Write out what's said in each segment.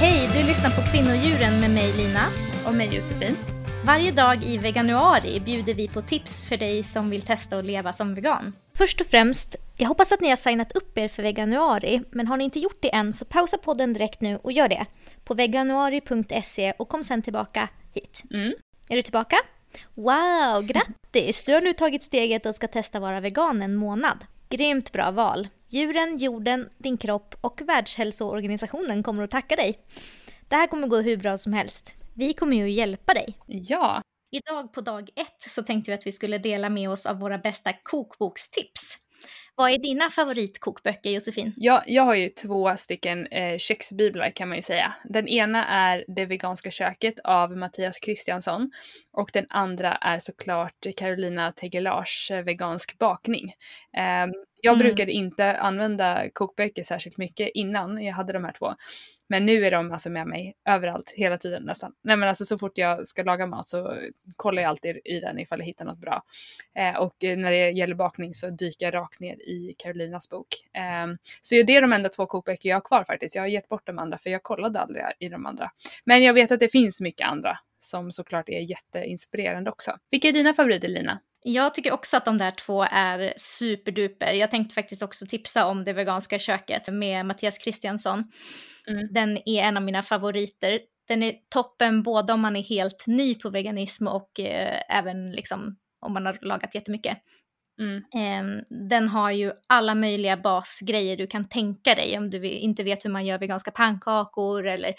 Du lyssnar på Kvinnodjuren med mig Lina. Och mig Josefin. Varje dag i veganuari bjuder vi på tips för dig som vill testa att leva som vegan. Först och främst, jag hoppas att ni har signat upp er för veganuari, men har ni inte gjort det än så pausa podden direkt nu och gör det på veganuari.se och kom sen tillbaka hit. Mm. Är du tillbaka? Wow, grattis! Du har nu tagit steget och ska testa vara vegan en månad. Grymt bra val. Djuren, jorden, din kropp och Världshälsoorganisationen kommer att tacka dig. Det här kommer gå hur bra som helst. Vi kommer ju hjälpa dig. Ja. Idag på dag ett så tänkte vi att vi skulle dela med oss av våra bästa kokbokstips. Vad är dina favoritkokböcker Josefin? Ja, jag har ju två stycken eh, köksbiblar kan man ju säga. Den ena är Det veganska köket av Mattias Kristiansson och den andra är såklart Carolina Tegelars eh, Vegansk bakning. Eh, jag Mm. brukade inte använda kokböcker särskilt mycket innan jag hade de här två. Men nu är de alltså med mig överallt, hela tiden nästan. Nej men alltså så fort jag ska laga mat så kollar jag alltid i den ifall jag hittar något bra. Eh, och eh, när det gäller bakning så dyker jag rakt ner i Carolinas bok. Eh, så det är de enda två kokböcker jag har kvar faktiskt. Jag har gett bort de andra för jag kollade aldrig i de andra. Men jag vet att det finns mycket andra som såklart är jätteinspirerande också. Vilka är dina favoriter Lina? Jag tycker också att de där två är superduper. Jag tänkte faktiskt också tipsa om Det veganska köket med Mattias Kristiansson. Mm. Den är en av mina favoriter. Den är toppen både om man är helt ny på veganism och eh, även liksom om man har lagat jättemycket. Mm. Eh, den har ju alla möjliga basgrejer du kan tänka dig om du inte vet hur man gör veganska pannkakor eller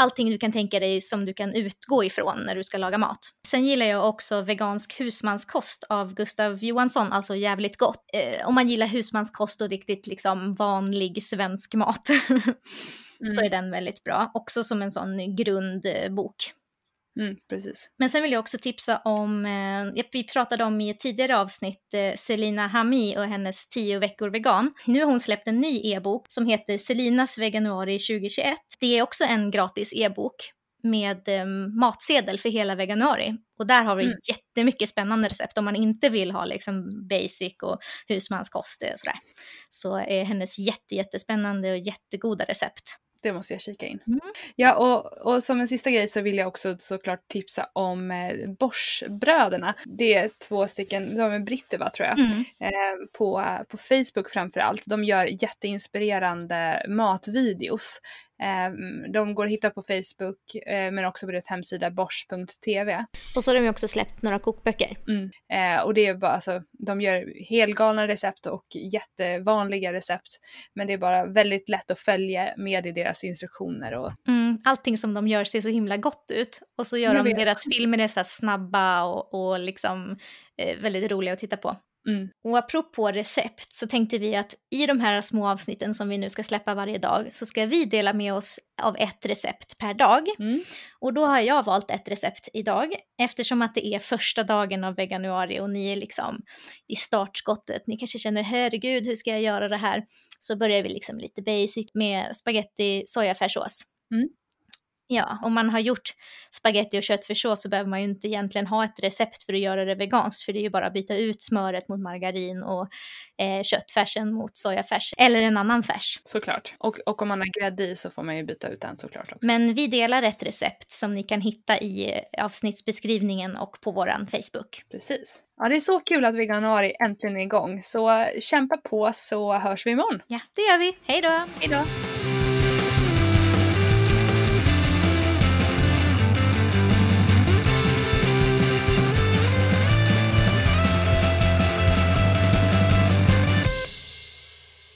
allting du kan tänka dig som du kan utgå ifrån när du ska laga mat. Sen gillar jag också vegansk husmanskost av Gustav Johansson, alltså jävligt gott. Eh, om man gillar husmanskost och riktigt liksom vanlig svensk mat så är den väldigt bra. Också som en sån grundbok. Mm, precis. Men sen vill jag också tipsa om, eh, vi pratade om i ett tidigare avsnitt, eh, Selina Hami och hennes 10 veckor vegan. Nu har hon släppt en ny e-bok som heter Selinas veganuari 2021. Det är också en gratis e-bok med eh, matsedel för hela veganuari. Och där har vi Mm. jättemycket spännande recept om man inte vill ha liksom basic och husmanskost och sådär. Så är hennes jätte, jättespännande och jättegoda recept. Det måste jag kika in. Mm. Ja, och, och som en sista grej så vill jag också såklart tipsa om eh, Borsbröderna. Det är två stycken, de är britter va tror jag, Mm. eh, på, på Facebook framför allt. De gör jätteinspirerande matvideos. Eh, de går att hitta på Facebook eh, men också på deras hemsida bors.tv. Och så har de också släppt några kokböcker. Mm. Eh, och det är bara alltså, de gör helgalna recept och jättevanliga recept. Men det är bara väldigt lätt att följa med i deras instruktioner och Mm, allting som de gör ser så himla gott ut. Och så gör de deras filmer är så snabba och, och liksom eh, väldigt roliga att titta på. Mm, Och apropå recept så tänkte vi att i de här små avsnitten som vi nu ska släppa varje dag så ska vi dela med oss av ett recept per dag. mm. Och då har jag valt ett recept idag eftersom att det är första dagen av veganuari och ni är liksom i startskottet. Ni kanske känner herregud hur ska jag göra det här? Så börjar vi liksom lite basic med spaghetti sojafärssås. Mm. Ja, om man har gjort spaghetti och köttfärssås så behöver man ju inte egentligen ha ett recept för att göra det veganskt för det är ju bara att byta ut smöret mot margarin och eh, köttfärsen mot sojafärs eller en annan färs. Såklart. Och, och om man har grädde i så får man ju byta ut den såklart också. Men vi delar ett recept som ni kan hitta i eh, avsnittsbeskrivningen och på våran Facebook. Precis. Ja, det är så kul att veganuari äntligen är igång. Så kämpa på så hörs vi imorgon. Ja, det gör vi. Hej då! Hej då!